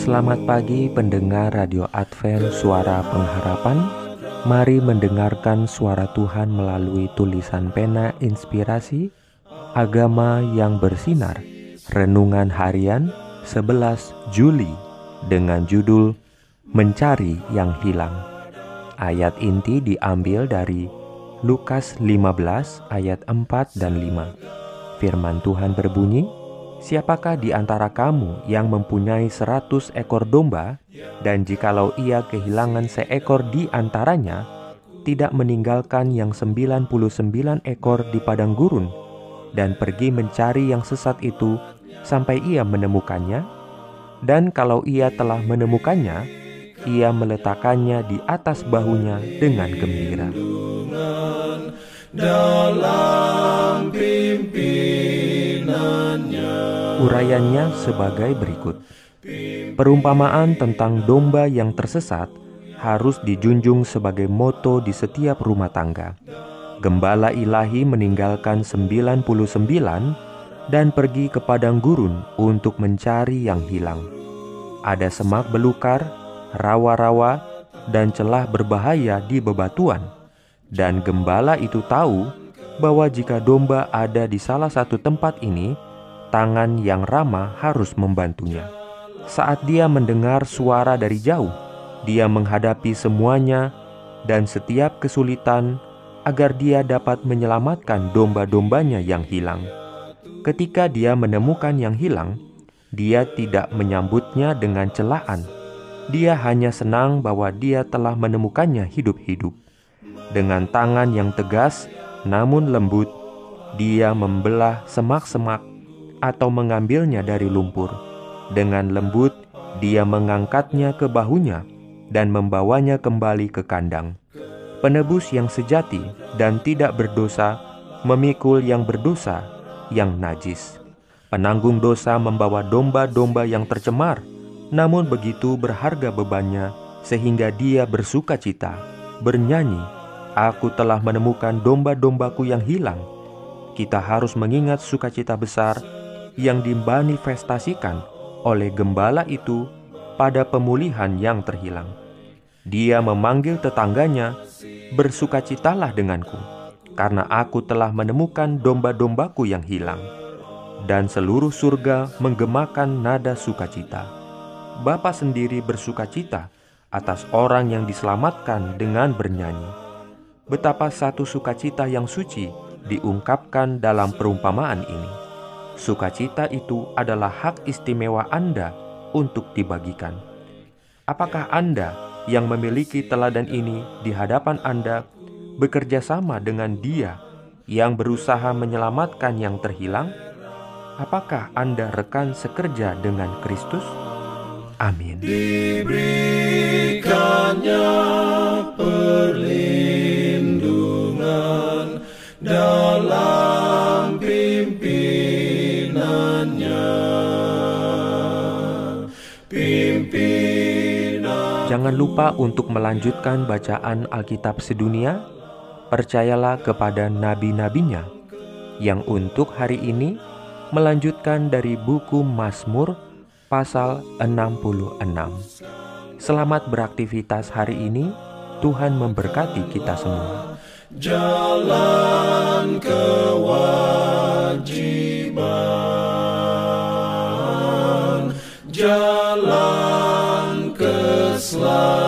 Selamat pagi pendengar Radio Advent Suara Pengharapan. Mari mendengarkan suara Tuhan melalui tulisan pena inspirasi Agama yang bersinar Renungan harian 11 Juli Dengan judul Mencari yang hilang. Ayat inti diambil dari Lukas 15 ayat 4 dan 5 Firman Tuhan berbunyi, Siapakah di antara kamu yang mempunyai seratus ekor domba, dan jikalau ia kehilangan seekor di antaranya, tidak meninggalkan yang sembilan puluh sembilan ekor di padang gurun, dan pergi mencari yang sesat itu sampai ia menemukannya? Dan kalau ia telah menemukannya, ia meletakkannya di atas bahunya dengan gembira. Dalam Urayanya sebagai berikut. Perumpamaan tentang domba yang tersesat harus dijunjung sebagai moto di setiap rumah tangga. Gembala ilahi meninggalkan 99 dan pergi ke padang gurun untuk mencari yang hilang. Ada semak belukar, rawa-rawa, dan celah berbahaya di bebatuan. Dan gembala itu tahu bahwa jika domba ada di salah satu tempat ini, tangan yang ramah harus membantunya. Saat dia mendengar suara dari jauh, dia menghadapi semuanya dan setiap kesulitan agar dia dapat menyelamatkan domba-dombanya yang hilang. Ketika dia menemukan yang hilang, dia tidak menyambutnya dengan celaan. Dia hanya senang bahwa dia telah menemukannya hidup-hidup. Dengan tangan yang tegas namun lembut, dia membelah semak-semak atau mengambilnya dari lumpur. Dengan lembut, dia mengangkatnya ke bahunya dan membawanya kembali ke kandang. Penebus yang sejati dan tidak berdosa memikul yang berdosa, yang najis. Penanggung dosa membawa domba-domba yang tercemar, namun begitu berharga bebannya sehingga dia bersuka cita, bernyanyi, Aku telah menemukan domba-dombaku yang hilang. Kita harus mengingat sukacita besar yang dimanifestasikan oleh gembala itu pada pemulihan yang terhilang. Dia memanggil tetangganya, "Bersukacitalah denganku, karena aku telah menemukan domba-dombaku yang hilang." Dan seluruh surga menggemakan nada sukacita. Bapa sendiri bersukacita atas orang yang diselamatkan dengan bernyanyi. Betapa satu sukacita yang suci diungkapkan dalam perumpamaan ini. Sukacita itu adalah hak istimewa Anda untuk dibagikan. Apakah Anda yang memiliki teladan ini di hadapan Anda bekerja sama dengan Dia yang berusaha menyelamatkan yang terhilang? Apakah Anda rekan sekerja dengan Kristus? Amin. Jangan lupa untuk melanjutkan bacaan Alkitab sedunia. Percayalah kepada nabi-nabinya yang untuk hari ini melanjutkan dari buku Mazmur pasal 66. Selamat beraktivitas hari ini. Tuhan memberkati kita semua. Jalan kewajiban Love.